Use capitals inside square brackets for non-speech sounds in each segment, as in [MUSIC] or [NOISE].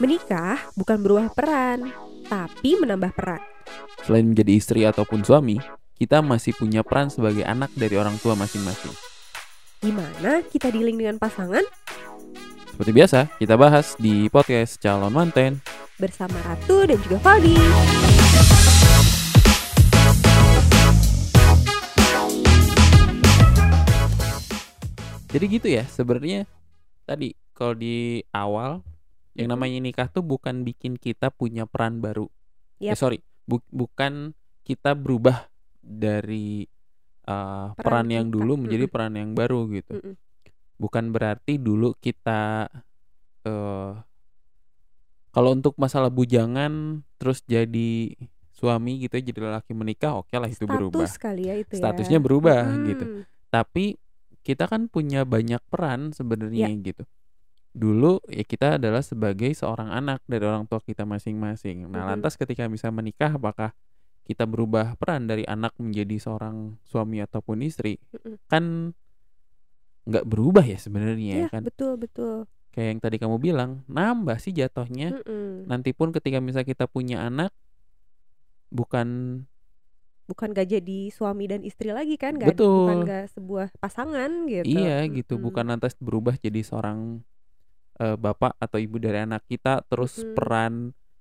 Menikah bukan berubah peran, tapi menambah peran. Selain menjadi istri ataupun suami, kita masih punya peran sebagai anak dari orang tua masing-masing. Gimana kita dealing dengan pasangan? Seperti biasa, kita bahas di podcast Calon Manten. Bersama Ratu dan juga Valdi. Jadi gitu ya, sebenarnya tadi kalau di awal yang namanya nikah tuh bukan bikin kita punya peran baru. Eh Yap. sorry, bu- bukan kita berubah dari uh, peran, yang kita. dulu menjadi Mm-mm. peran yang baru gitu. Mm-mm. Bukan berarti dulu kita eh kalau untuk masalah bujangan terus jadi suami gitu ya, jadi lelaki menikah, oke lah itu berubah. Status kali ya itu ya. Statusnya berubah Mm-mm. gitu. Tapi kita kan punya banyak peran sebenarnya gitu. Dulu ya kita adalah sebagai seorang anak dari orang tua kita masing-masing. Nah, lantas ketika bisa menikah apakah kita berubah peran dari anak menjadi seorang suami ataupun istri? Kan nggak berubah ya sebenarnya Iya, kan. betul betul. Kayak yang tadi kamu bilang, nambah sih jatuhnya. Mm-mm. Nanti pun ketika misalnya kita punya anak bukan Bukan gak jadi suami dan istri lagi kan? Gak, Betul. Bukan gak sebuah pasangan gitu. Iya gitu, Mm-mm. bukan lantas berubah jadi seorang eh, bapak atau ibu dari anak kita, terus Mm-mm. peran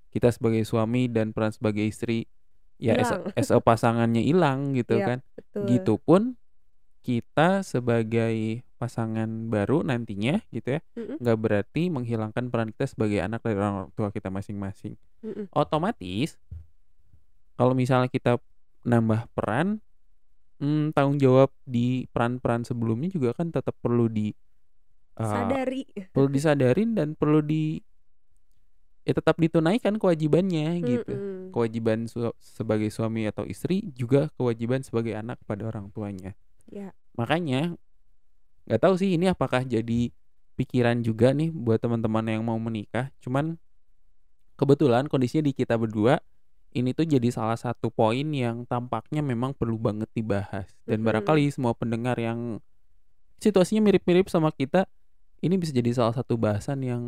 kita sebagai suami dan peran sebagai istri ya as, as a pasangannya hilang gitu Iya, kan. Betul. Gitu pun kita sebagai pasangan baru nantinya gitu ya, Mm-mm. nggak berarti menghilangkan peran kita sebagai anak dari orang tua kita masing-masing. Mm-mm. Otomatis kalau misalnya kita nambah peran, hmm, tanggung jawab di peran-peran sebelumnya juga kan tetap perlu di uh, Sadari. perlu disadarin dan perlu di ya tetap ditunaikan kewajibannya gitu. Mm-mm. Kewajiban su- sebagai suami atau istri juga kewajiban sebagai anak pada orang tuanya. Ya. Makanya nggak tahu sih ini apakah jadi pikiran juga nih buat teman-teman yang mau menikah. Cuman kebetulan kondisinya di kita berdua ini tuh jadi salah satu poin yang tampaknya memang perlu banget dibahas. Dan Mhm. barangkali semua pendengar yang situasinya mirip-mirip sama kita ini bisa jadi salah satu bahasan yang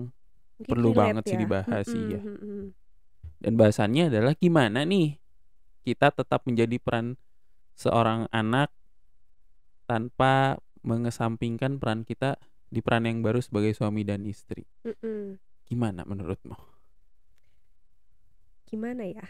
Mungkin perlu banget sih ya. dibahas, Mm-mm, iya. mm-mm. dan bahasannya adalah gimana nih kita tetap menjadi peran seorang anak tanpa mengesampingkan peran kita di peran yang baru sebagai suami dan istri. Mm-mm. Gimana menurutmu? Gimana ya?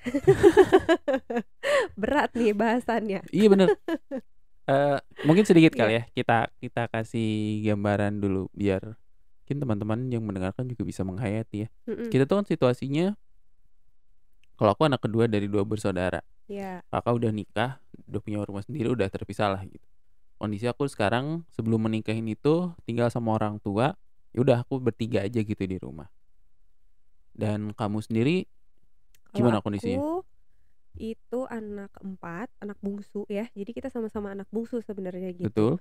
[LAUGHS] Berat nih bahasannya. Iya bener. [LAUGHS] Eh, mungkin sedikit kali ya kita kita kasih gambaran dulu biar mungkin teman-teman yang mendengarkan juga bisa menghayati ya. Mm-mm. Kita tuh kan situasinya kalau aku anak kedua dari dua bersaudara. Ya. kakak udah nikah, udah punya rumah sendiri, udah terpisah lah gitu. Kondisi aku sekarang sebelum menikahin itu tinggal sama orang tua, ya udah aku bertiga aja gitu di rumah. Dan kamu sendiri Gimana kondisinya? Aku itu anak keempat, anak bungsu ya. Jadi kita sama-sama anak bungsu sebenarnya gitu. betul?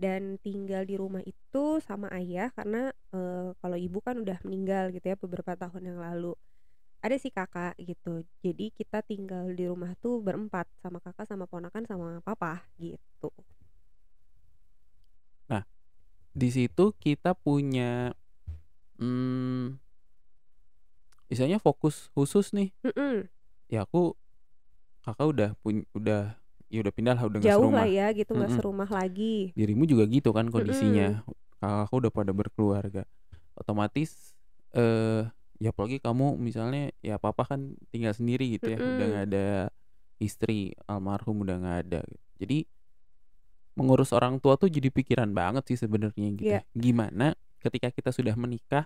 Dan tinggal di rumah itu sama ayah karena eh, kalau ibu kan udah meninggal gitu ya beberapa tahun yang lalu. Ada sih kakak gitu. Jadi kita tinggal di rumah tuh berempat sama kakak sama ponakan sama papa gitu. Di situ kita punya hmm, misalnya fokus khusus nih. Mm-mm. Ya aku kakak udah punya udah ya udah pindah lah udah Jauh serumah. lah ya gitu nggak Mm-mm. serumah lagi. dirimu juga gitu kan kondisinya kakakku udah pada berkeluarga otomatis eh ya apalagi kamu misalnya ya papa kan tinggal sendiri gitu ya udah Mm-mm. nggak ada istri almarhum udah nggak ada gitu. jadi mengurus orang tua tuh jadi pikiran banget sih sebenarnya gitu Iya. ya. gimana ketika kita sudah menikah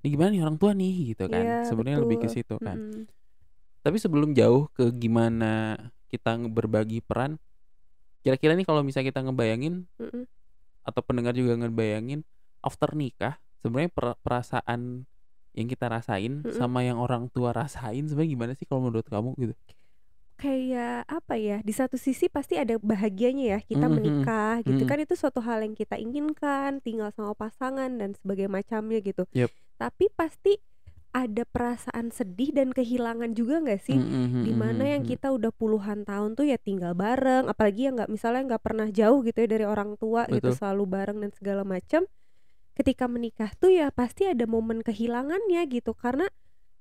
ini gimana nih orang tua nih gitu kan Iya, sebenarnya lebih ke situ kan Mm-mm. Tapi sebelum jauh ke gimana kita berbagi peran kira-kira nih kalau misalnya kita ngebayangin Mm-mm. atau pendengar juga ngebayangin after nikah sebenarnya per- perasaan yang kita rasain Mm-mm. sama yang orang tua rasain sebenarnya gimana sih kalau menurut kamu gitu? kayak apa ya di satu sisi pasti ada bahagianya ya kita Mhm, menikah gitu mhm. kan itu suatu hal yang kita inginkan tinggal sama pasangan dan sebagai macamnya gitu Yep. tapi pasti ada perasaan sedih dan kehilangan juga nggak sih Mm-mm, di mana mm-mm, yang mm-mm. kita udah puluhan tahun tuh ya tinggal bareng apalagi yang nggak misalnya nggak pernah jauh gitu ya dari orang tua gitu Betul. selalu bareng dan segala macam ketika menikah tuh ya pasti ada momen kehilangannya gitu karena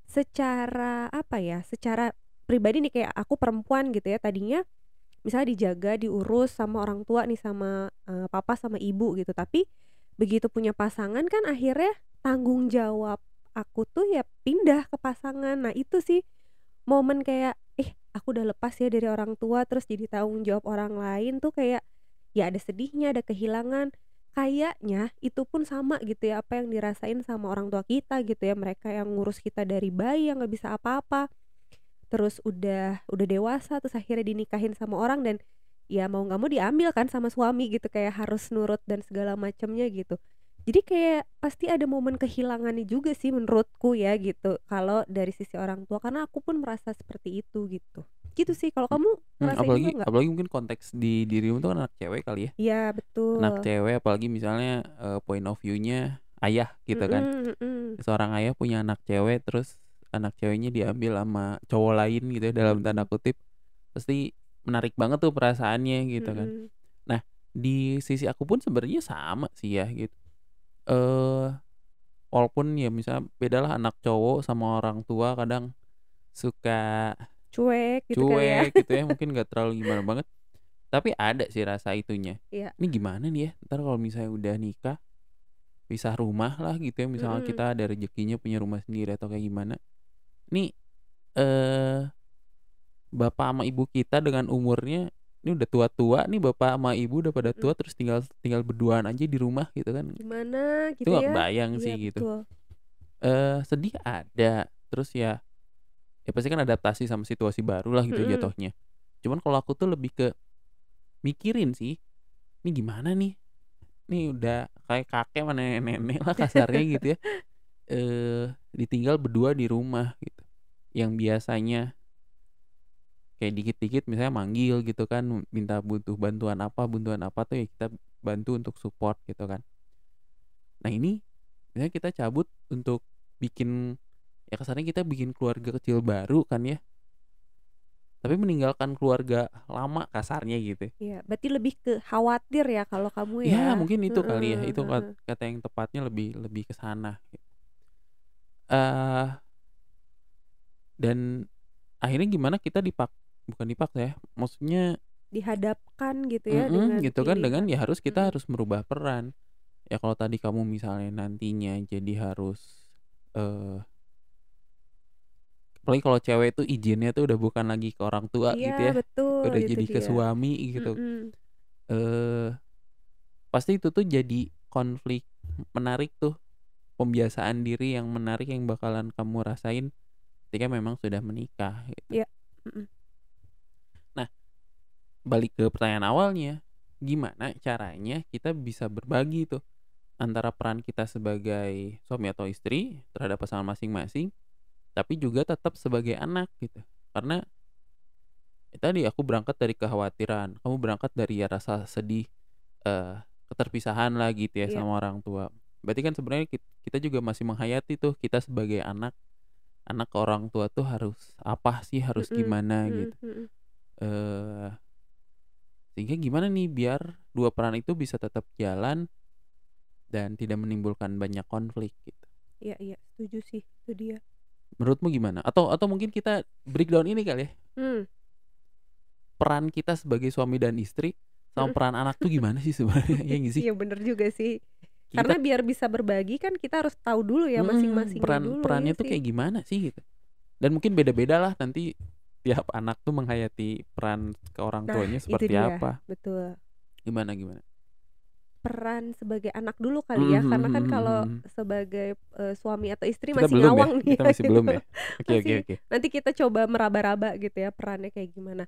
secara apa ya, secara pribadi nih kayak aku perempuan gitu ya, tadinya misalnya dijaga, diurus sama orang tua nih, sama, eee, papa sama ibu gitu. Tapi begitu punya pasangan kan akhirnya tanggung jawab aku tuh ya pindah ke pasangan. Nah itu sih momen kayak, "Ih aku udah lepas ya dari orang tua, terus jadi tanggung jawab orang lain," tuh kayak ya ada sedihnya, ada kehilangan. Kayaknya itu pun sama gitu ya, apa yang dirasain sama orang tua kita gitu ya, mereka yang ngurus kita dari bayi yang nggak bisa apa-apa, terus udah udah dewasa, terus akhirnya dinikahin sama orang dan ya mau nggak mau diambil kan sama suami gitu, kayak harus nurut dan segala macamnya gitu. Jadi kayak pasti ada momen kehilangannya juga sih menurutku ya gitu, kalau dari sisi orang tua, karena aku pun merasa seperti itu gitu. Gitu sih, kalau kamu Hmm, ngerasain juga apalagi apalagi mungkin konteks di dirimu tuh kan anak cewek kali ya? Iya Anak betul. cewek apalagi misalnya, eee, point of view-nya ayah gitu kan. Mhm mhm. Seorang ayah punya anak cewek, terus anak ceweknya diambil sama cowok lain gitu ya dalam tanda kutip, pasti menarik banget tuh perasaannya gitu kan. Mhm. Nah, di sisi aku pun sebenarnya sama sih ya gitu. Eee, walaupun ya misalnya bedalah anak cowok sama orang tua kadang suka Cuek gitu ya? cuek gitu ya, [LAUGHS] mungkin nggak terlalu gimana banget. Tapi ada sih rasa itunya. Iya. Ini gimana nih ya, entar kalau misalnya udah nikah, pisah rumah lah gitu ya, misalnya Mhm. kita ada rezekinya punya rumah sendiri atau kayak gimana. Nih, eee, bapak sama ibu kita dengan umurnya ini udah tua-tua nih, bapak sama ibu udah pada tua terus tinggal tinggal berduaan aja di rumah gitu kan. Gimana Itu gitu nggak ya? kebayang Iya sih gitu. betul. Eee, sedih ada, terus ya ya pasti kan adaptasi sama situasi baru lah gitu Mhm. jatuhnya. Cuman kalau aku tuh lebih ke mikirin sih, "Ini gimana nih? Nih udah kayak kakek sama nenek-nenek lah kasarnya gitu ya, [LAUGHS] eee, ditinggal berdua di rumah gitu. Yang biasanya kayak dikit-dikit misalnya manggil gitu kan, minta butuh bantuan apa bantuan apa tuh ya kita bantu untuk support gitu kan. Nah ini, misalnya kita cabut untuk bikin ya kasarnya kita bikin keluarga kecil baru kan ya. Tapi meninggalkan keluarga lama kasarnya gitu. Iya, berarti lebih ke khawatir ya kalau kamu Ya ya? mungkin itu kali ya, itu kata yang tepatnya lebih lebih ke sana. Eee dan akhirnya gimana kita dipak bukan dipaksa ya, maksudnya Dihadapkan gitu ya mhm, dengan gitu kan dengan ya harus kita harus merubah peran. Ya kalau tadi kamu misalnya nantinya jadi harus, eee apalagi kalau cewek itu izinnya tuh udah bukan lagi ke orang tua Iya gitu ya, betul, udah jadi ke dia. suami gitu. Mhm. Eee, pasti itu tuh jadi konflik menarik tuh, pembiasaan diri yang menarik yang bakalan kamu rasain ketika memang sudah menikah gitu. Iya, mhm. Nah, balik ke pertanyaan awalnya, gimana caranya kita bisa berbagi tuh antara peran kita sebagai suami atau istri terhadap pasangan masing-masing, tapi juga tetap sebagai anak gitu. Karena ya tadi aku berangkat dari kekhawatiran, kamu berangkat dari ya rasa sedih, eee, keterpisahan lah gitu ya Iya. sama orang tua. Berarti kan sebenarnya kit kita juga masih menghayati tuh kita sebagai anak, anak orang tua tuh harus apa sih, harus gimana mhm gitu. mhm. Eee, sehingga gimana nih biar dua peran itu bisa tetap jalan dan tidak menimbulkan banyak konflik gitu. Iya iya, setuju sih, itu dia. Menurutmu gimana? Atau atau mungkin kita breakdown ini kali ya? Mmm. Peran kita sebagai suami dan istri sama Mhm. peran anak tuh gimana sih sebenarnya, [LAUGHS] iya sih? Iya bener juga sih. Kita Karena biar bisa berbagi kan kita harus tahu dulu ya Mhm, masing-masingnya peran dulu, perannya iya tuh sih. kayak gimana sih gitu. Dan mungkin beda-beda lah nanti tiap anak tuh menghayati peran ke orang Nah, tuanya itu seperti dia, apa. betul. Gimana gimana? Peran sebagai anak dulu kali ya, Mhm karena kan mhm kalau mhm. sebagai, eee, suami atau istri Kita masih belum ya? ngawang nih Kita ya masih gitu. belum ya? Oke oke oke. nanti kita coba meraba-raba gitu ya perannya kayak gimana.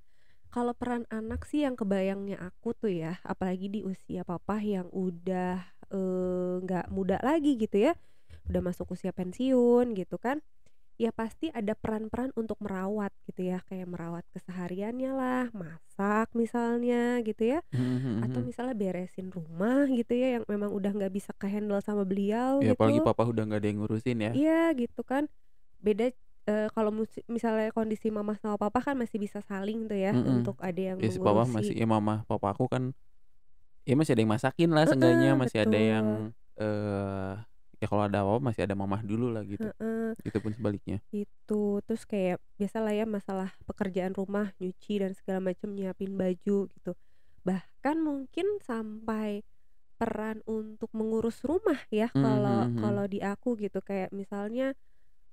Kalau peran anak sih yang kebayangnya aku tuh ya, apalagi di usia papa yang udah, eee, nggak muda lagi gitu ya, udah masuk usia pensiun gitu kan, ya pasti ada peran-peran untuk merawat gitu ya, kayak merawat kesehariannya lah, masak misalnya gitu ya, Mhm mhm atau mhm. misalnya beresin rumah gitu ya yang memang udah nggak bisa ke-handle sama beliau Ya apalagi gitu. papa udah nggak ada yang ngurusin ya. Iya gitu kan. Beda, eee, kalau misalnya kondisi mama sama papa kan masih bisa saling tuh ya Mhm. untuk ada yang Ya si papa masih ya mama papa aku kan ya masih ada yang masakin lah seenggaknya, Heeh, masih ada yang, betul. eee, ya kalau ada apa-apa masih ada mamah dulu lah gitu. Heeh. Itu pun sebaliknya. Itu, terus kayak biasalah ya masalah pekerjaan rumah, nyuci dan segala macam, nyiapin baju gitu. Bahkan mungkin sampai peran untuk mengurus rumah ya Mhm kalau mhm. kalau di aku gitu kayak misalnya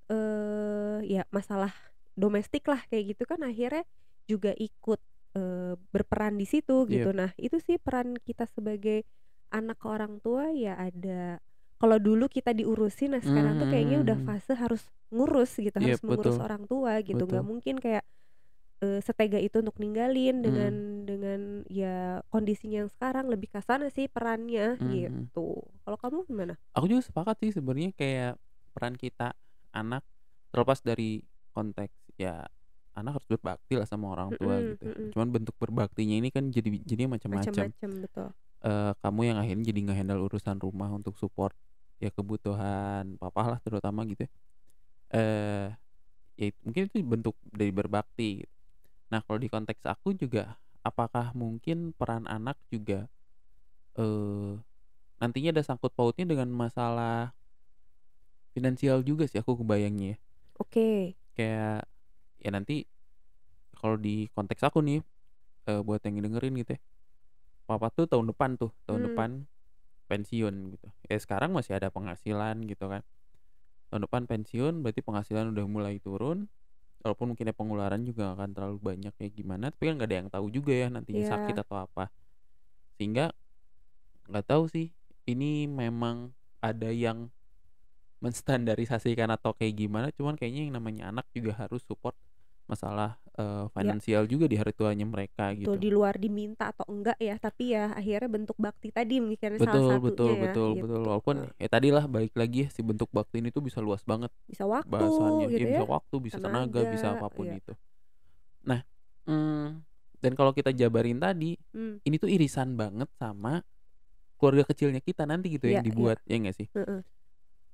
eh ya masalah domestik lah kayak gitu kan akhirnya juga ikut eh, berperan di situ gitu. Nah, itu sih peran kita sebagai anak orang tua ya ada kalau dulu kita diurusin, nah sekarang tuh kayaknya udah Mhm. fase harus ngurus gitu, Iya, harus mengurus betul. orang tua gitu. Nggak mungkin kayak eh, setega itu untuk ninggalin dengan Mhm. dengan ya kondisinya yang sekarang lebih ke sana sih perannya Mhm. gitu. Kalau kamu gimana? Aku juga sepakat sih sebenarnya kayak peran kita anak terlepas dari konteks ya anak harus berbakti lah sama orang tua Mhm, gitu. mhm. Cuman bentuk berbaktinya ini kan jadi jadinya macam-macam. Macam-macam betul. Eh, kamu yang akhirnya jadi ngehandle urusan rumah untuk support ya kebutuhan papa lah terutama gitu. ya. Eh ya mungkin itu bentuk dari berbakti. gitu. Nah, kalau di konteks aku juga apakah mungkin peran anak juga eh nantinya ada sangkut pautnya dengan masalah finansial juga sih aku kebayangnya ya. Oke. Kayak ya nanti kalau di konteks aku nih eh, buat yang dengerin gitu ya. Papa tuh tahun depan tuh, tahun Hmm. depan pensiun gitu. Ya sekarang masih ada penghasilan gitu kan. Tahun depan pensiun berarti penghasilan udah mulai turun. Walaupun mungkin ya pengeluaran juga akan terlalu banyak kayak gimana, tapi kan nggak ada yang tahu juga ya nantinya Iya. sakit atau apa. Sehingga nggak tahu sih ini memang ada yang menstandarisasikan atau kayak gimana cuman kayaknya yang namanya anak juga harus support masalah eh, finansial juga di hari tuanya mereka Betul, gitu di luar diminta atau enggak ya, tapi ya akhirnya bentuk bakti tadi mungkin salah betul satunya betul ya betul gitu. betul walaupun Eh, ya tadi lah balik lagi ya si bentuk bakti ini tuh bisa luas banget bisa waktu bahasannya gitu ya ya. bisa waktu bisa tenaga, bisa Tenaga, apa pun iya. itu nah mm, dan kalau kita jabarin tadi Hmm, ini tuh irisan banget sama keluarga kecilnya kita nanti gitu Iya, yang iya. dibuat ya nggak sih heeh.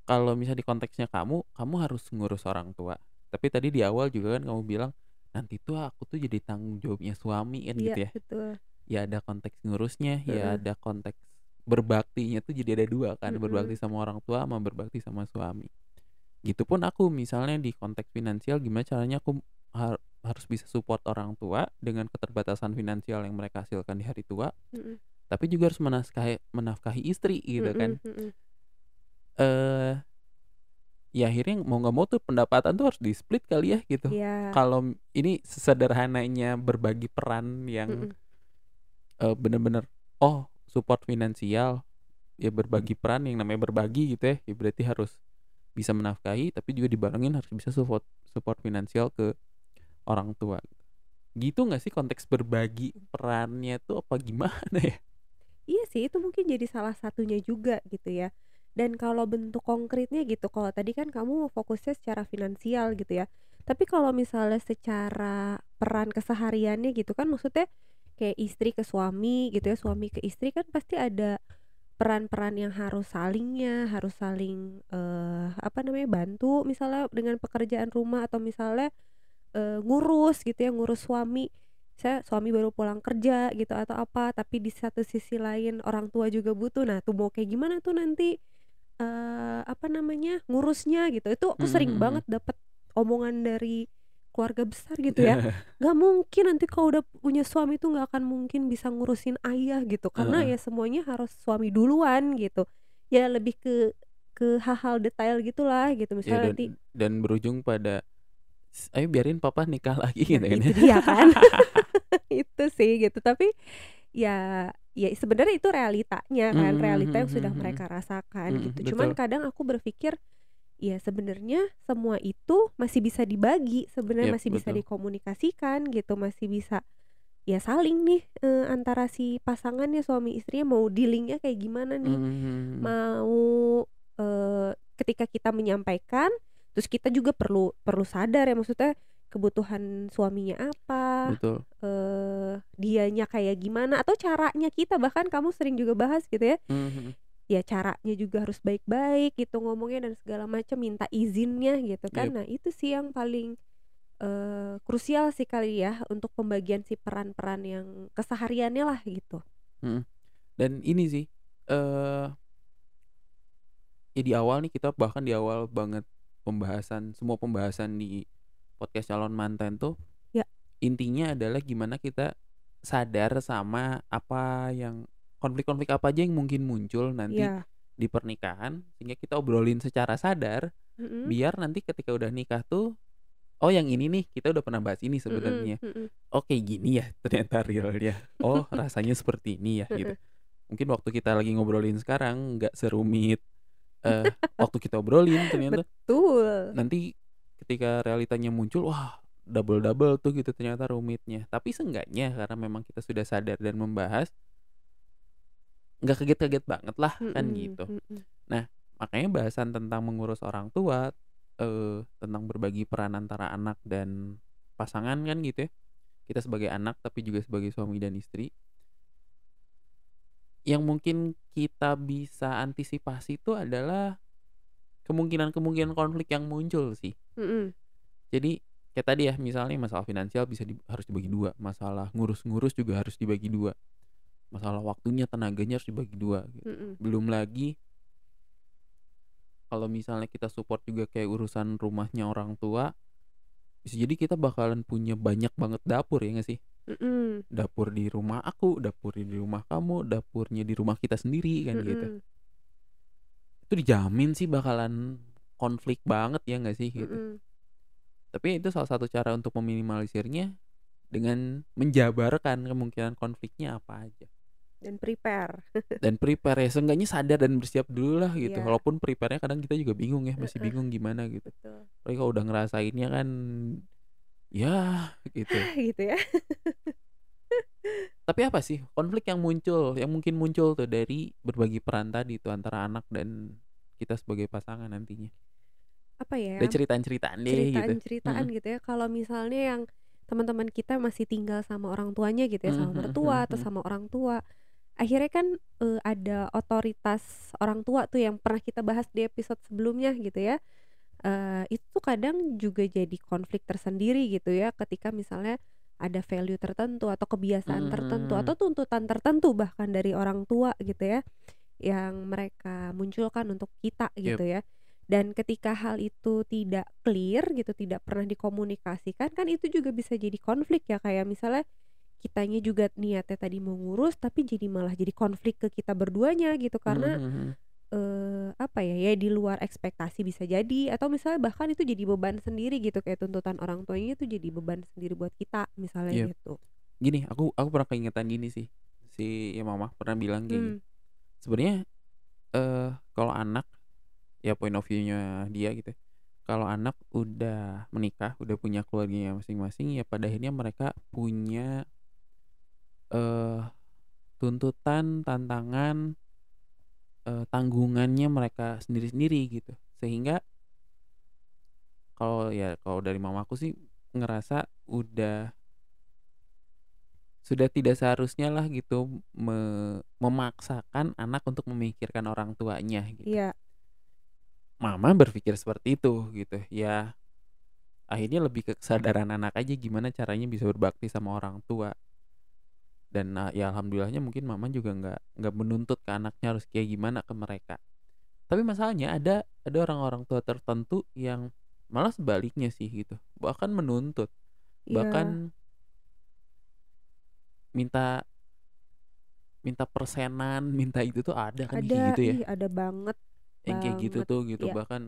kalau misalnya di konteksnya kamu, kamu harus ngurus orang tua. Tapi tadi di awal juga kan kamu bilang nanti tuh aku tuh jadi tanggung jawabnya suami kan Iya, gitu ya. betul. Ya ada konteks ngurusnya, ya Heeh. ada konteks berbaktinya tuh jadi ada dua kan, Mm-mm. berbakti sama orang tua sama berbakti sama suami. Gitu pun aku misalnya di konteks finansial gimana caranya aku har- harus bisa support orang tua dengan keterbatasan finansial yang mereka hasilkan di hari tua, Mm-mm. tapi juga harus menafkahi menafkahi istri gitu kan Mm-mm, mm-mm. eh ya akhirnya mau nggak mau tuh pendapatan tuh harus di split kali ya gitu. Iya. Kalau ini sesederhananya berbagi peran yang Mm-mm. eh, bener-bener oh support finansial ya berbagi peran yang namanya berbagi gitu ya, ya berarti harus bisa menafkahi tapi juga dibarengin harus bisa support support finansial ke orang tua. Gitu nggak sih konteks berbagi perannya tuh apa gimana ya? Iya sih, itu mungkin jadi salah satunya juga gitu ya. Dan kalau bentuk konkretnya gitu, kalau tadi kan kamu fokusnya secara finansial gitu ya. Tapi kalau misalnya secara peran kesehariannya gitu kan maksudnya kayak istri ke suami gitu ya, suami ke istri kan pasti ada peran-peran yang harus salingnya, harus saling eh apa namanya bantu misalnya dengan pekerjaan rumah atau misalnya eh, ngurus gitu ya, ngurus suami saya suami baru pulang kerja gitu atau apa tapi di satu sisi lain orang tua juga butuh nah tuh mau kayak gimana tuh nanti eh apa namanya ngurusnya gitu. Itu aku sering Mhm, banget dapat omongan dari keluarga besar gitu ya. [LAUGHS] Nggak mungkin nanti kalau udah punya suami tuh nggak akan mungkin bisa ngurusin ayah gitu. Karena ya Heeh. semuanya harus suami duluan gitu. Ya lebih ke ke hal-hal detail gitulah gitu. Ya misalnya dan nanti dan berujung pada "S- ayo biarin papa nikah lagi Nah, gitu kan itu ya. dia kan. [LAUGHS] [LAUGHS] Itu sih gitu. Tapi ya ya sebenarnya itu realitanya kan Mhm, realita yang mhm, sudah mhm. mereka rasakan Mhm, gitu cuman betul. kadang aku berpikir ya sebenarnya semua itu masih bisa dibagi sebenarnya Yap, masih bisa betul. dikomunikasikan gitu masih bisa ya saling nih eh, antara si pasangannya suami istrinya mau dealingnya kayak gimana nih Mhm. mau eh, ketika kita menyampaikan terus kita juga perlu perlu sadar ya maksudnya kebutuhan suaminya apa Betul. eh dianya kayak gimana atau caranya kita bahkan kamu sering juga bahas gitu ya Mhm. ya caranya juga harus baik-baik gitu ngomongnya dan segala macam minta izinnya gitu kan Yap. nah itu sih yang paling eh krusial sih kali ya untuk pembagian si peran-peran yang kesehariannya lah gitu Mhm. Dan ini sih eh ya di awal nih kita bahkan di awal banget pembahasan semua pembahasan di podcast calon mantan tuh Ya. intinya adalah gimana kita sadar sama apa yang konflik-konflik apa aja yang mungkin muncul nanti Iya. di pernikahan sehingga kita obrolin secara sadar Mm-mm. biar nanti ketika udah nikah tuh oh yang ini nih kita udah pernah bahas ini sebenarnya mm-mm. oh kayak gini ya [LAUGHS] ternyata realnya oh rasanya seperti ini ya gitu mungkin waktu kita lagi ngobrolin sekarang nggak serumit eh waktu kita obrolin ternyata Betul. nanti ketika realitanya muncul wah double double tuh gitu ternyata rumitnya. Tapi seenggaknya karena memang kita sudah sadar dan membahas nggak kaget-kaget banget lah kan Mm-mm, gitu. mm-mm. makanya bahasan tentang mengurus orang tua eh tentang berbagi peran antara anak dan pasangan kan gitu ya. Kita sebagai anak tapi juga sebagai suami dan istri. Yang mungkin kita bisa antisipasi itu adalah kemungkinan-kemungkinan konflik yang muncul sih Mm-mm. jadi kayak tadi ya misalnya masalah finansial bisa di- harus dibagi dua masalah ngurus-ngurus juga harus dibagi dua masalah waktunya tenaganya harus dibagi dua gitu. Mm-mm. belum lagi kalau misalnya kita support juga kayak urusan rumahnya orang tua bisa jadi kita bakalan punya banyak banget dapur ya gak sih Mm-mm. dapur di rumah aku dapur di rumah kamu dapurnya di rumah kita sendiri kan gitu Mm-mm. Itu dijamin sih bakalan konflik banget ya gak sih gitu Mm-mm. tapi itu salah satu cara untuk meminimalisirnya dengan menjabarkan kemungkinan konfliknya apa aja Dan prepare. [LAUGHS] dan prepare ya seenggaknya sadar dan bersiap dulu lah gitu Iya. walaupun prepare-nya kadang kita juga bingung ya masih bingung gimana gitu Betul. Apalagi kalau udah ngerasainnya kan ya gitu [LAUGHS] gitu ya. [LAUGHS] tapi apa sih konflik yang muncul yang mungkin muncul tuh dari berbagi peran tadi tuh antara anak dan kita sebagai pasangan nantinya Apa ya? dan ceritaan-ceritaan deh gitu Ceritaan-ceritaan gitu ya. Kalau misalnya yang teman-teman kita masih tinggal sama orang tuanya gitu ya, sama mertua atau sama orang tua. Akhirnya kan eh, ada otoritas orang tua tuh yang pernah kita bahas di episode sebelumnya gitu ya. Eh, itu kadang juga jadi konflik tersendiri gitu ya ketika misalnya ada value tertentu atau kebiasaan tertentu Mhm. atau tuntutan tertentu bahkan dari orang tua gitu ya yang mereka munculkan untuk kita gitu ya dan ketika hal itu tidak clear gitu tidak pernah dikomunikasikan kan itu juga bisa jadi konflik ya kayak misalnya kitanya juga niatnya tadi mau ngurus tapi jadi malah jadi konflik ke kita berduanya gitu karena Mhm. Eh, apa ya ya di luar ekspektasi bisa jadi atau misalnya bahkan itu jadi beban sendiri gitu kayak tuntutan orang tuanya itu jadi beban sendiri buat kita misalnya Iya. gitu. Gini aku aku pernah keingetan gini sih si ya mama pernah bilang gini. Hmm, sebenarnya eh kalau anak ya point of view-nya dia gitu kalau anak udah menikah udah punya keluarganya masing-masing ya pada akhirnya mereka punya eh tuntutan tantangan eh, tanggungannya mereka sendiri-sendiri gitu sehingga kalau ya kalau dari mamaku sih ngerasa udah sudah tidak seharusnya lah gitu me- memaksakan anak untuk memikirkan orang tuanya gitu. iya Mama berpikir seperti itu gitu. Ya akhirnya lebih ke kesadaran anak aja gimana caranya bisa berbakti sama orang tua. Dan ah, ya alhamdulillahnya mungkin mama juga nggak nggak menuntut ke anaknya harus kayak gimana ke mereka. Tapi masalahnya ada ada orang-orang tua tertentu yang malah sebaliknya sih gitu. Bahkan menuntut iya bahkan minta minta persenan [LAUGHS] minta itu tuh ada kan kayak ada gitu ya ih ada banget yang kayak gitu banget, tuh gitu iya. bahkan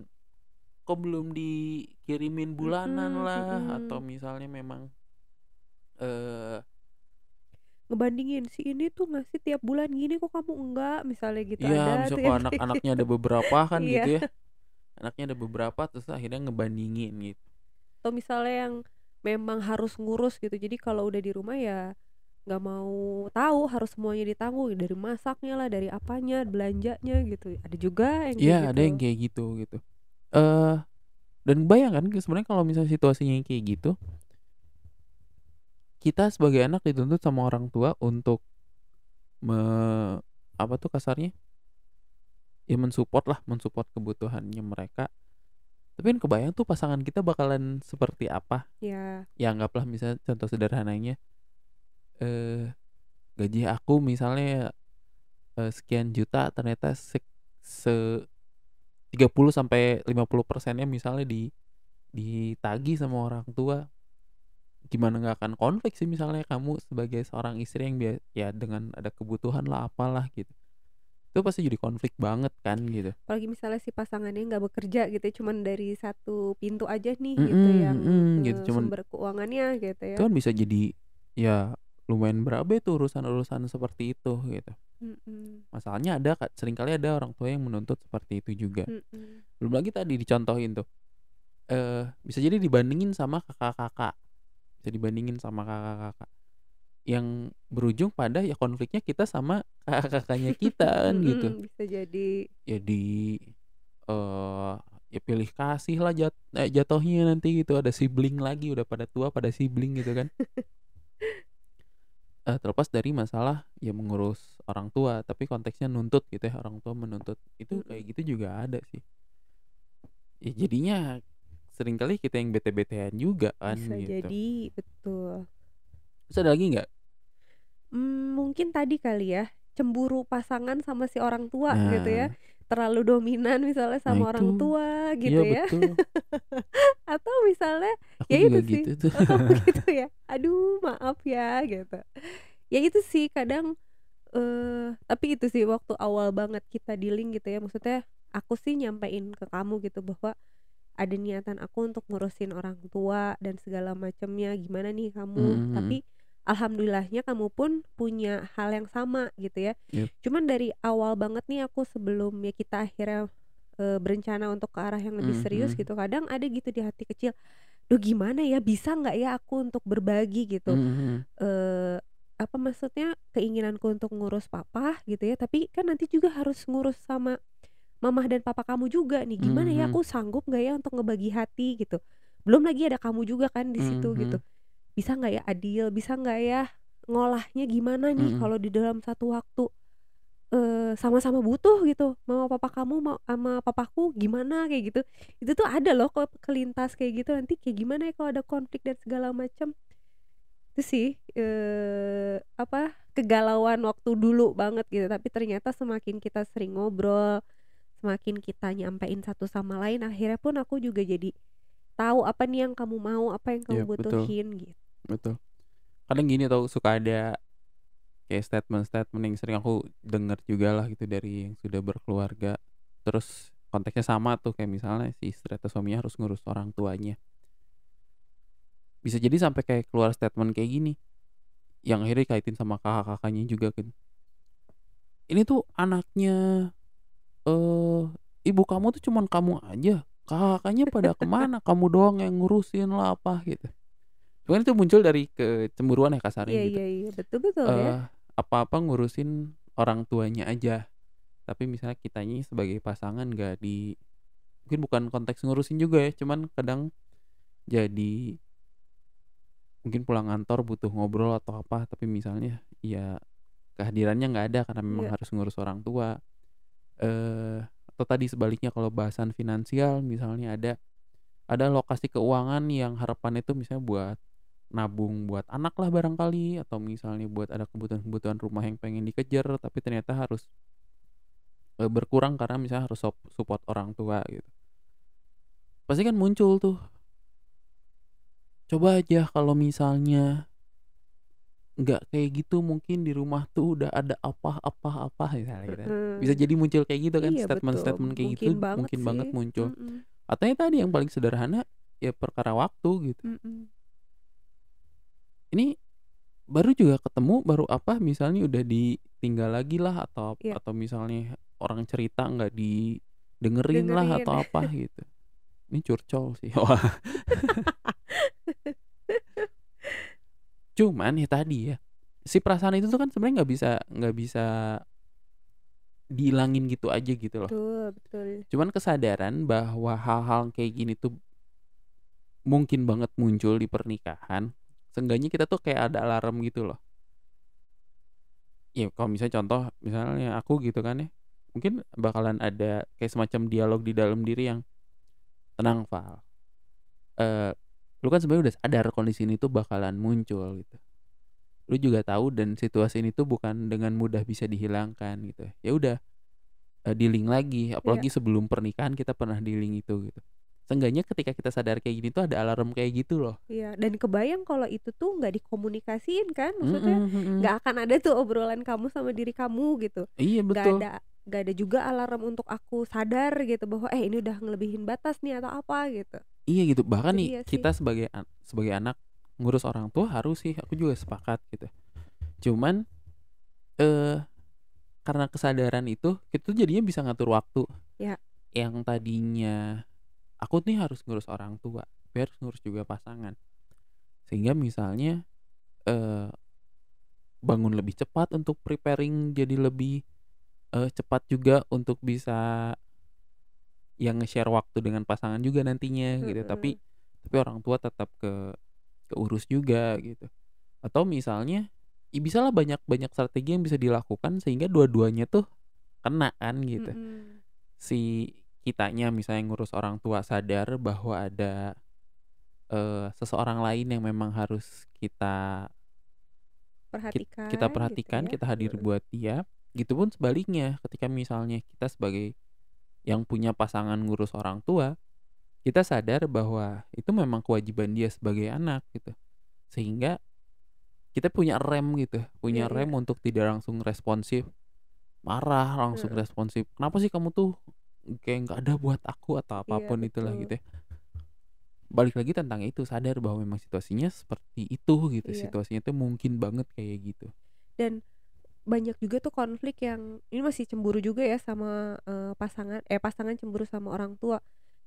kok belum dikirimin bulanan Mm-mm, lah mm-mm. atau misalnya memang eh ngebandingin si ini tuh ngasih tiap bulan gini kok kamu enggak? Misalnya gitu ya ada kayak anak-anaknya ada beberapa [LAUGHS] kan Iya. gitu ya. Anaknya ada beberapa terus akhirnya ngebandingin gitu. Atau misalnya yang memang harus ngurus gitu jadi kalau udah di rumah ya nggak mau tahu harus semuanya ditanggung. Dari masaknya lah dari apanya belanjanya gitu. Ada juga yang kayak Iya gitu. ada yang kayak gitu gitu. Eh dan bayangkan sebenarnya kalau misalnya situasinya kayak gitu kita sebagai anak dituntut sama orang tua untuk me apa tuh kasarnya? Ya mensupport lah mensupport kebutuhannya mereka. Tapi kan kebayang tuh pasangan kita bakalan seperti apa? Ya ya anggaplah misalnya contoh sederhananya eh gaji aku misalnya eh, sekian juta ternyata se, se 30 sampai 50 persennya misalnya di ditagih sama orang tua gimana nggak akan konflik sih misalnya kamu sebagai seorang istri yang bia- ya dengan ada kebutuhan lah apalah gitu. Itu pasti jadi konflik banget kan gitu. Apalagi misalnya si pasangannya nggak bekerja gitu ya, cuman dari satu pintu aja nih gitu Mm-mm, yang mm-mm, eh, gitu, cuman- sumber keuangannya gitu ya. Itu kan bisa jadi ya lumayan berabe tuh urusan-urusan seperti itu gitu. Mm-mm, masalahnya ada sering kali ada orang tua yang menuntut seperti itu juga. Mm-mm. belum lagi tadi dicontohin tuh eh bisa jadi dibandingin sama kakak-kakak bisa dibandingin sama kakak-kakak. Yang berujung pada ya konfliknya kita sama kakak-kakaknya [LAUGHS] kita kan gitu. bisa jadi. Ya di eh ya pilih kasih lah jat eh, jatohnya nanti gitu. Ada sibling lagi udah pada tua pada sibling gitu kan. [LAUGHS] Eh terlepas dari masalah ya mengurus orang tua tapi konteksnya nuntut gitu ya. Orang tua menuntut. Itu kayak gitu juga ada sih. Ya jadinya sering kali kita yang bete-betean juga kan bisa gitu. jadi betul. Terus ada lagi nggak? Hmm, mungkin tadi kali ya cemburu pasangan sama si orang tua gitu ya. Nah terlalu dominan misalnya nah sama orang itu tua iya gitu ya. betul. [LAUGHS] Atau misalnya aku ya juga itu sih. gitu tuh. [LAUGHS] Oh gitu [LAUGHS] ya. Aduh maaf ya gitu. Ya itu sih kadang eh tapi itu sih waktu awal banget kita dealing gitu ya. Maksudnya aku sih nyampein ke kamu gitu bahwa ada niatan aku untuk ngurusin orang tua dan segala macamnya gimana nih kamu Mm-mm. tapi alhamdulillahnya kamu pun punya hal yang sama gitu ya Yep. cuman dari awal banget nih aku sebelum ya kita akhirnya eh, berencana untuk ke arah yang lebih serius Mhm. gitu kadang ada gitu di hati kecil duh gimana ya bisa nggak ya aku untuk berbagi gitu Mhm. eh apa maksudnya keinginanku untuk ngurus papa gitu ya tapi kan nanti juga harus ngurus sama mamah dan papa kamu juga nih gimana ya Mhm. aku sanggup nggak ya untuk ngebagi hati gitu? Belum lagi ada kamu juga kan di situ Mhm. gitu. Bisa nggak ya adil? Bisa nggak ya ngolahnya gimana nih Mhm. kalau di dalam satu waktu eh sama-sama butuh gitu? Mama papa kamu mau sama papaku gimana kayak gitu? Itu tuh ada loh kok kelintas kayak gitu. Nanti kayak gimana ya kalau ada konflik dan segala macam? Itu sih eh apa kegalauan waktu dulu banget gitu. Tapi ternyata semakin kita sering ngobrol semakin kita nyampein satu sama lain akhirnya pun aku juga jadi tahu apa nih yang kamu mau apa yang kamu betul. butuhin gitu. Betul. Kadang gini tau suka ada kayak statement-statement yang sering aku dengar juga lah gitu dari yang sudah berkeluarga. Terus konteksnya sama tuh kayak misalnya si istri atau suaminya harus ngurus orang tuanya. Bisa jadi sampai kayak keluar statement kayak gini yang akhirnya kaitin sama kakak-kakaknya juga kan. Ini tuh anaknya eh ibu kamu tuh cuman kamu aja. Kakaknya pada ke mana? Kamu doang yang ngurusin lah apa gitu. Cuman itu muncul dari kecemburuan ya kasarnya iya gitu. iya iya. Betul betul ya. Eh apa-apa ngurusin orang tuanya aja. Tapi misalnya kitanya sebagai pasangan gak di mungkin bukan konteks ngurusin juga ya cuman kadang jadi mungkin pulang kantor butuh ngobrol atau apa tapi misalnya ya kehadirannya nggak ada karena memang Iya. harus ngurus orang tua eh atau tadi sebaliknya kalau bahasan finansial misalnya ada ada lokasi keuangan yang harapannya itu misalnya buat nabung buat anak lah barangkali atau misalnya buat ada kebutuhan-kebutuhan rumah yang pengen dikejar tapi ternyata harus eh, berkurang karena misalnya harus support orang tua gitu. Pasti kan muncul tuh. Coba aja kalau misalnya nggak kayak gitu mungkin di rumah tuh udah ada apa-apa-apa misalnya gitu bisa jadi muncul kayak gitu kan Iya, statement-statement betul. kayak Mungkin gitu banget mungkin banget sih. muncul Mm-mm, atau yang tadi yang paling sederhana ya perkara waktu gitu mm-mm. ini baru juga ketemu baru apa misalnya udah ditinggal lagi lah atau Iya. atau misalnya orang cerita nggak didengerin lah Dengerin. atau apa [LAUGHS] gitu ini curcol sih [LAUGHS] wah [LAUGHS] cuman ya tadi ya si perasaan itu tuh kan sebenarnya nggak bisa nggak bisa dihilangin gitu aja gitu loh. Betul betul. Cuman kesadaran bahwa hal-hal kayak gini tuh mungkin banget muncul di pernikahan seenggaknya kita tuh kayak ada alarm gitu loh. Ya kalau misalnya contoh misalnya aku gitu kan ya mungkin bakalan ada kayak semacam dialog di dalam diri yang tenang Val. Eh lu kan sebenarnya udah sadar kondisi ini tuh bakalan muncul gitu. Lu juga tahu dan situasi ini tuh bukan dengan mudah bisa dihilangkan gitu. Ya udah uh, dealing lagi. Apalagi sebelum pernikahan kita pernah dealing itu gitu. Seenggaknya ketika kita sadar kayak gini tuh ada alarm kayak gitu loh. Iya, dan kebayang kalau itu tuh nggak dikomunikasiin kan, maksudnya Mm-mm, mm-mm. nggak akan ada tuh obrolan kamu sama diri kamu gitu. iya Nggak betul. ada nggak ada juga alarm untuk aku sadar gitu bahwa eh ini udah ngelebihin batas nih atau apa gitu. Iya gitu bahkan Itu nih sih. kita sebagai an- sebagai anak ngurus orang tua harus sih aku juga sepakat gitu cuman eh karena kesadaran itu kita tuh jadinya bisa ngatur waktu Ya. yang tadinya aku nih harus ngurus orang tua harus ngurus juga pasangan sehingga misalnya eh bangun lebih cepat untuk preparing jadi lebih eh, cepat juga untuk bisa yang nge-share waktu dengan pasangan juga nantinya gitu tapi tapi orang tua tetap ke keurus juga gitu atau misalnya ya bisa lah banyak banyak strategi yang bisa dilakukan sehingga dua-duanya tuh kena kan gitu Mm-mm. si kitanya misalnya ngurus orang tua sadar bahwa ada eh, seseorang lain yang memang harus kita Perhatikan. kita gitu perhatikan ya. kita hadir buat dia gitu pun sebaliknya ketika misalnya kita sebagai yang punya pasangan ngurus orang tua kita sadar bahwa itu memang kewajiban dia sebagai anak gitu sehingga kita punya rem gitu punya Iya, iya. rem untuk tidak langsung responsif marah langsung Mm-mm. responsif kenapa sih kamu tuh kayak nggak ada buat aku atau Iya, apa pun itulah betul. gitu ya balik lagi tentang itu sadar bahwa memang situasinya seperti itu gitu Iya. situasinya tuh mungkin banget kayak gitu Dan banyak juga tuh konflik yang ini masih cemburu juga ya sama eh, pasangan eh pasangan cemburu sama orang tua.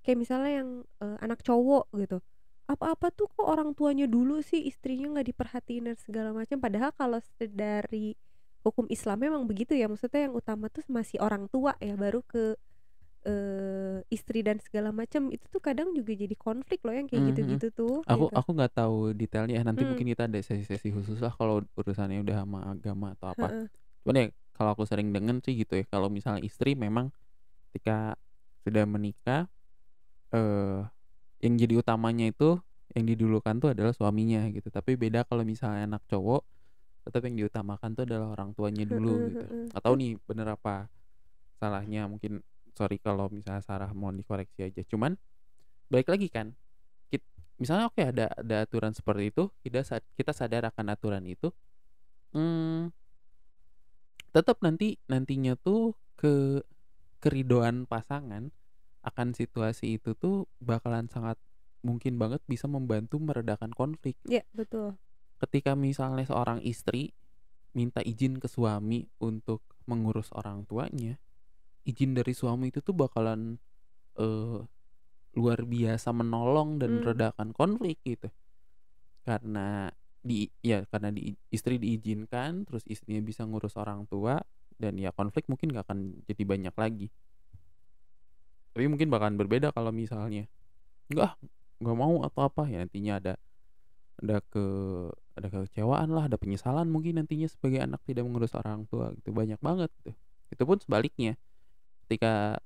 Kayak misalnya yang eh, anak cowok gitu. Apa-apa tuh kok orang tuanya dulu sih istrinya nggak diperhatiin dan segala macam padahal kalau dari hukum Islam memang begitu ya maksudnya yang utama tuh masih orang tua ya baru ke eh, istri dan segala macam itu tuh kadang juga jadi konflik loh yang kayak Mhm. gitu-gitu tuh aku gitu. aku nggak tahu detailnya nanti Hmm. mungkin kita ada sesi-sesi khusus lah kalau urusannya udah sama agama atau apa cuman ya kalau aku sering dengar sih gitu ya kalau misalnya istri memang ketika sudah menikah eh yang jadi utamanya itu yang didulukan tuh adalah suaminya gitu tapi beda kalau misalnya anak cowok tetap yang diutamakan tuh adalah orang tuanya dulu gitu atau nih bener apa salahnya mungkin sorry kalau misalnya Sarah mau dikoreksi aja cuman balik lagi kan kit- misalnya oke ada ada aturan seperti itu kita kita sadar akan aturan itu hmm, tetap nanti nantinya tuh ke keridoan pasangan akan situasi itu tuh bakalan sangat mungkin banget bisa membantu meredakan konflik Ya, betul. ketika misalnya seorang istri minta izin ke suami untuk mengurus orang tuanya izin dari suami itu tuh bakalan eh, luar biasa menolong dan Hmm. meredakan konflik gitu. Karena di ya karena di istri diizinkan terus istrinya bisa ngurus orang tua dan ya konflik mungkin gak akan jadi banyak lagi. Tapi mungkin bakalan berbeda kalau misalnya enggak nggak mau atau apa ya nantinya ada ada ke ada kekecewaan lah ada penyesalan mungkin nantinya sebagai anak tidak mengurus orang tua gitu banyak banget gitu. Itu pun sebaliknya ketika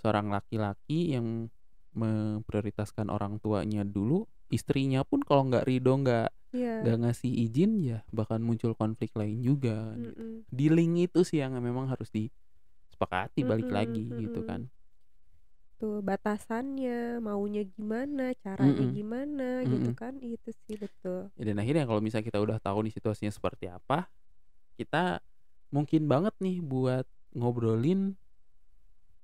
seorang laki-laki yang memprioritaskan orang tuanya dulu istrinya pun kalau nggak ridho nggak nggak ngasih izin ya bahkan muncul konflik lain juga gitu. Mm-mm. dealing itu sih yang memang harus disepakati balik Mm-mm, lagi gitu mm-mm. kan Tuh batasannya, maunya gimana, caranya Mm-mm. gimana gitu Mm-mm. kan. Itu sih betul. Ya, dan akhirnya kalau misalnya kita udah tahu nih situasinya seperti apa kita mungkin banget nih buat ngobrolin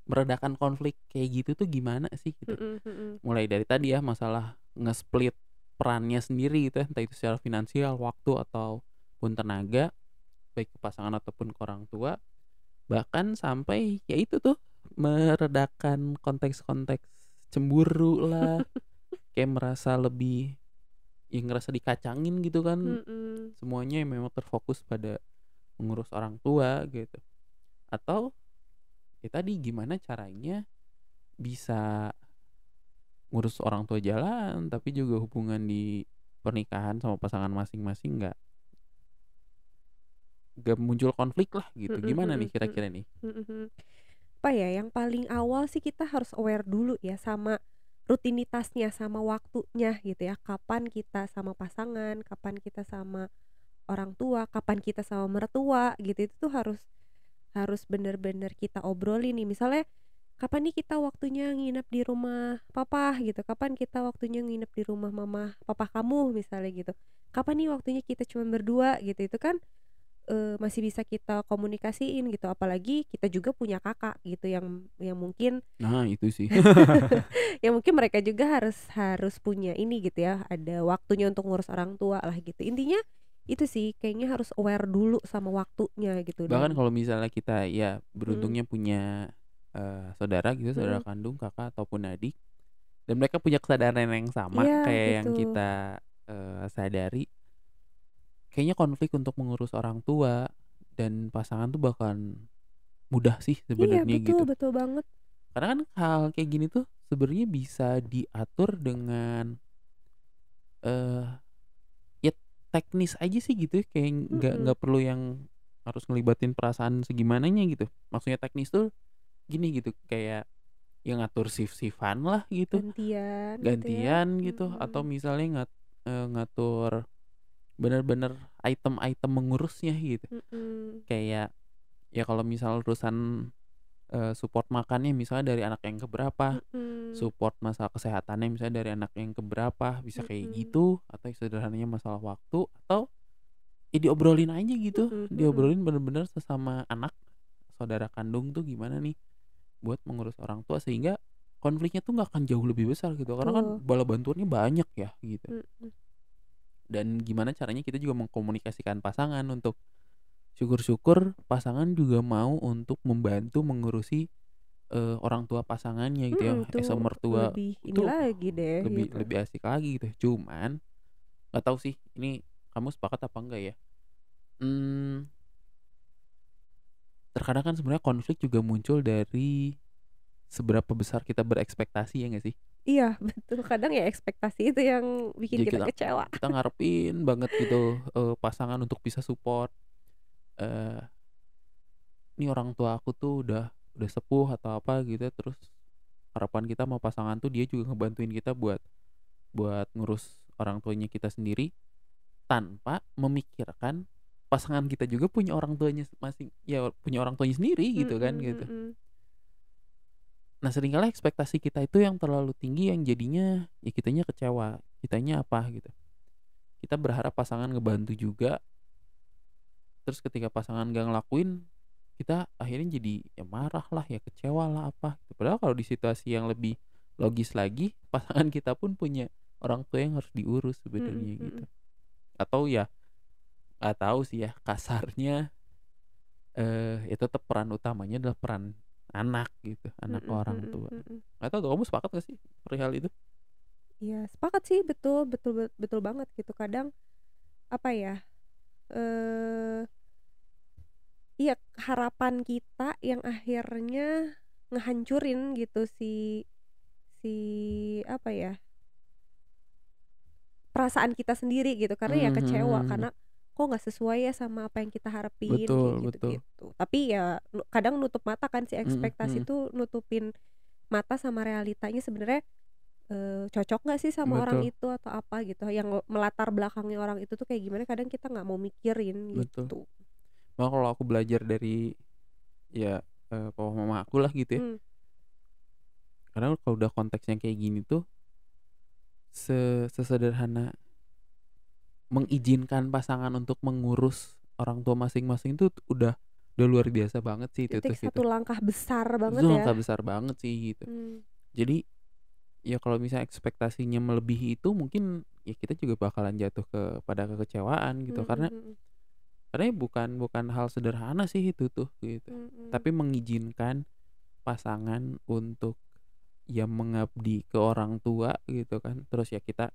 meredakan konflik kayak gitu tuh gimana sih gitu Mm-mm, mm-mm. mulai dari tadi ya masalah nge-split perannya sendiri gitu ya entah itu secara finansial waktu ataupun tenaga baik ke pasangan ataupun ke orang tua bahkan sampai ya itu tuh meredakan konteks-konteks cemburu lah [LAUGHS] kayak merasa lebih yang ngerasa dikacangin gitu kan Mm-mm. semuanya yang memang terfokus pada mengurus orang tua gitu atau ya tadi gimana caranya bisa ngurus orang tua jalan tapi juga hubungan di pernikahan sama pasangan masing-masing nggak nggak muncul konflik lah gitu gimana nih kira-kira nih. Apa ya yang paling awal sih kita harus aware dulu ya sama rutinitasnya sama waktunya gitu ya. Kapan kita sama pasangan, kapan kita sama orang tua, kapan kita sama mertua gitu. Itu tuh harus harus bener-bener kita obrolin nih. Misalnya kapan nih kita waktunya nginep di rumah papa gitu? Kapan kita waktunya nginep di rumah mama papa kamu misalnya gitu? Kapan nih waktunya kita cuma berdua gitu? Itu kan uh, masih bisa kita komunikasiin gitu. Apalagi kita juga punya kakak gitu yang yang mungkin nah itu sih. [LAUGHS] Yang mungkin mereka juga harus harus punya ini gitu ya. Ada waktunya untuk ngurus orang tua lah gitu. Intinya itu sih kayaknya harus aware dulu sama waktunya gitu bahkan kalau misalnya kita ya beruntungnya hmm. punya uh, saudara gitu, saudara hmm. kandung, kakak ataupun adik, dan mereka punya kesadaran yang sama yeah, kayak gitu. yang kita uh, sadari. Kayaknya konflik untuk mengurus orang tua dan pasangan tuh bakalan mudah sih iya, sebenarnya iya, betul, gitu. betul banget. Karena kan hal kayak gini tuh sebenarnya bisa diatur dengan uh, ya teknis aja sih gitu ya. kayak nggak mm -hmm. nggak perlu yang harus ngelibatin perasaan segimananya gitu maksudnya teknis tuh gini gitu kayak yang ngatur shift-shiftan lah gitu gantian gantian gitu, ya. gitu. Hmm. atau misalnya ngat uh, ngatur bener-bener item-item mengurusnya gitu hmm. kayak ya kalau misal urusan uh, support makannya misalnya dari anak yang keberapa hmm. support masalah kesehatannya misalnya dari anak yang keberapa bisa kayak gitu atau sederhananya masalah waktu atau ya diobrolin aja gitu. Hmm. diobrolin bener-bener sesama anak saudara kandung tuh gimana nih buat mengurus orang tua sehingga konfliknya tuh nggak akan jauh lebih besar gitu. Karena kan bala bantuannya banyak ya gitu. Dan gimana caranya kita juga mengkomunikasikan pasangan untuk syukur-syukur pasangan juga mau untuk membantu mengurusi uh, orang tua pasangannya gitu ya hmm, eh, mertua lebih ini tuh lagi deh lebih gitu. lebih asik lagi gitu cuman nggak tahu sih ini kamu sepakat apa enggak ya hmm, terkadang kan sebenarnya konflik juga muncul dari seberapa besar kita berekspektasi ya gak sih? Iya [LAUGHS] betul kadang ya ekspektasi itu yang bikin kita, kita kecewa. Kita ngarepin banget gitu uh, pasangan untuk bisa support. Ini orang tua aku tuh udah udah sepuh atau apa gitu terus harapan kita mau pasangan tuh dia juga ngebantuin kita buat buat ngurus orang tuanya kita sendiri tanpa memikirkan pasangan kita juga punya orang tuanya masing ya punya orang tuanya sendiri gitu kan mm -hmm. gitu nah sering kali ekspektasi kita itu yang terlalu tinggi yang jadinya ya kitanya kecewa kitanya apa gitu kita berharap pasangan ngebantu juga terus ketika pasangan gak ngelakuin kita akhirnya jadi ya marah lah ya kecewa lah apa gitu. padahal kalau di situasi yang lebih logis lagi [LAUGHS] pasangan kita pun punya orang tua yang harus diurus sebenarnya mm -hmm. gitu. Atau ya nggak tahu sih ya kasarnya eh itu tetap peran utamanya adalah peran anak gitu anak mm -mm, orang tua. nggak tahu tuh kamu sepakat gak sih perihal itu? Iya sepakat sih betul betul betul banget gitu. Kadang apa ya eh iya harapan kita yang akhirnya ngehancurin gitu si si apa ya perasaan kita sendiri gitu karena mm -hmm. ya kecewa karena kok nggak sesuai ya sama apa yang kita harapin betul, gitu betul. gitu tapi ya kadang nutup mata kan si ekspektasi itu mm -hmm. nutupin mata sama realitanya sebenarnya e, cocok nggak sih sama betul. orang itu atau apa gitu yang melatar belakangnya orang itu tuh kayak gimana kadang kita nggak mau mikirin betul. gitu Nah, kalau aku belajar dari ya uh, papa mama aku lah gitu ya. Hmm. Karena kalau udah konteksnya kayak gini tuh sesederhana mengizinkan pasangan untuk mengurus orang tua masing-masing itu udah udah luar biasa banget sih itu tuh satu gitu. langkah besar banget itu ya langkah besar banget sih gitu hmm. jadi ya kalau misalnya ekspektasinya melebihi itu mungkin ya kita juga bakalan jatuh ke pada kekecewaan gitu hmm. karena hmm, hmm. karena bukan bukan hal sederhana sih itu tuh gitu hmm. hmm. tapi mengizinkan pasangan untuk ya mengabdi ke orang tua gitu kan terus ya kita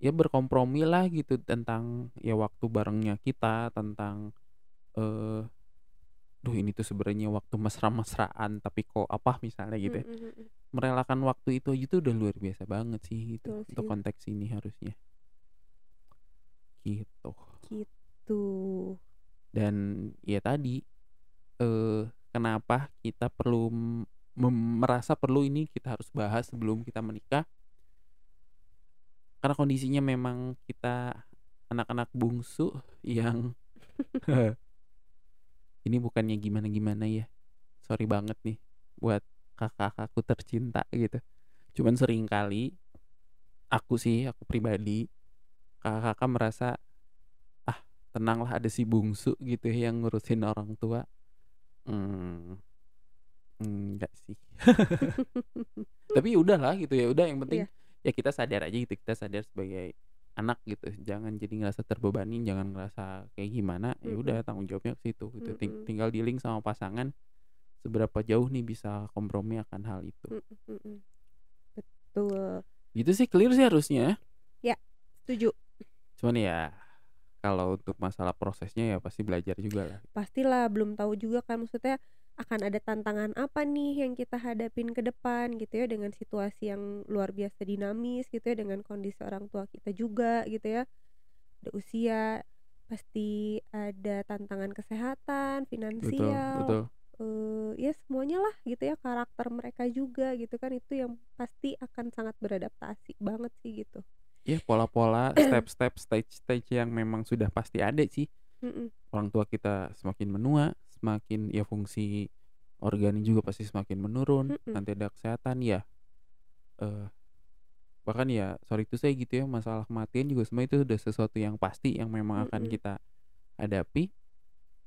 ya berkompromi lah gitu tentang ya waktu barengnya kita tentang eh uh, duh ini tuh sebenarnya waktu mesra-mesraan tapi kok apa misalnya gitu ya. Mm -hmm. merelakan waktu itu aja tuh udah luar biasa banget sih gitu untuk konteks ini harusnya. Gitu. Gitu. Dan ya tadi eh kenapa kita perlu merasa perlu ini kita harus bahas sebelum kita menikah? Karena kondisinya memang kita anak-anak bungsu yang [LAUGHS] [LAUGHS] ini bukannya gimana-gimana ya? Sorry banget nih buat kakak-kakakku tercinta gitu. Cuman sering kali aku sih aku pribadi kakak-kakak merasa ah tenanglah ada si bungsu gitu ya yang ngurusin orang tua. Hmm, enggak sih. [LAUGHS] Tapi udahlah gitu ya udah yang penting Iya. ya kita sadar aja gitu kita sadar sebagai anak gitu jangan jadi ngerasa terbebani jangan ngerasa kayak gimana ya udah tanggung jawabnya ke situ gitu. Ting- Mm-mm. tinggal dealing sama pasangan seberapa jauh nih bisa kompromi akan hal itu. Mm-mm. betul. Gitu sih clear sih harusnya. Setuju. Cuman ya kalau untuk masalah prosesnya ya pasti belajar juga lah. Pastilah belum tahu juga kan maksudnya akan ada tantangan apa nih yang kita hadapin ke depan gitu ya dengan situasi yang luar biasa dinamis gitu ya dengan kondisi orang tua kita juga gitu ya. Ada usia pasti ada tantangan kesehatan betul finansial betul. eh, ya semuanya lah gitu ya karakter mereka juga gitu kan. Itu yang pasti akan sangat beradaptasi banget sih gitu. Ya pola-pola [CLEARS THROAT] step-step stage-stage yang memang sudah pasti ada sih. Mm-mm. orang tua kita semakin menua semakin ya fungsi organi juga pasti semakin menurun Mm-mm. nanti ada kesehatan ya eh bahkan ya sorry itu saya gitu ya masalah kematian juga semua itu udah sesuatu yang pasti yang memang akan Mm-mm. kita hadapi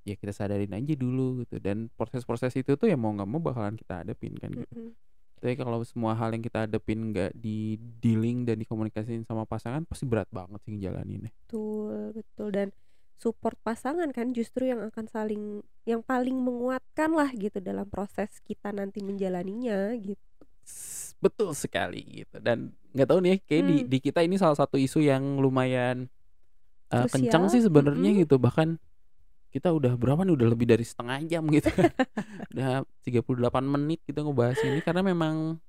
ya kita sadarin aja dulu gitu dan proses-proses itu tuh ya mau nggak mau bakalan kita hadapin kan gitu Mm-mm. tapi kalau semua hal yang kita hadapin nggak di dealing dan dikomunikasiin sama pasangan pasti berat banget sih ngejalaninnya Betul, betul dan support pasangan kan justru yang akan saling yang paling menguatkan lah gitu dalam proses kita nanti menjalaninya gitu. Betul sekali gitu dan nggak tahu nih kayak di Hmm. di kita ini salah satu isu yang lumayan uh, kencang sih sebenarnya mm-mm. gitu bahkan kita udah berapa nih udah lebih dari setengah jam gitu [LAUGHS] [LAUGHS] udah 38 menit kita ngebahas ini karena memang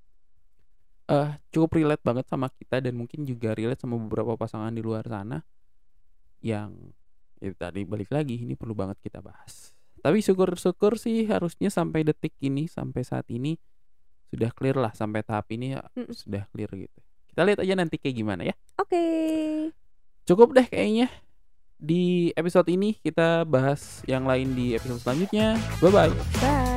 eh cukup relate banget sama kita dan mungkin juga relate sama beberapa pasangan di luar sana yang ya tadi balik lagi ini perlu banget kita bahas tapi syukur-syukur sih harusnya sampai detik ini sampai saat ini sudah clear lah sampai tahap ini ya Mm-mm. sudah clear gitu kita lihat aja nanti kayak gimana ya Oke. cukup deh kayaknya di episode ini kita bahas yang lain di episode selanjutnya bye bye Bye.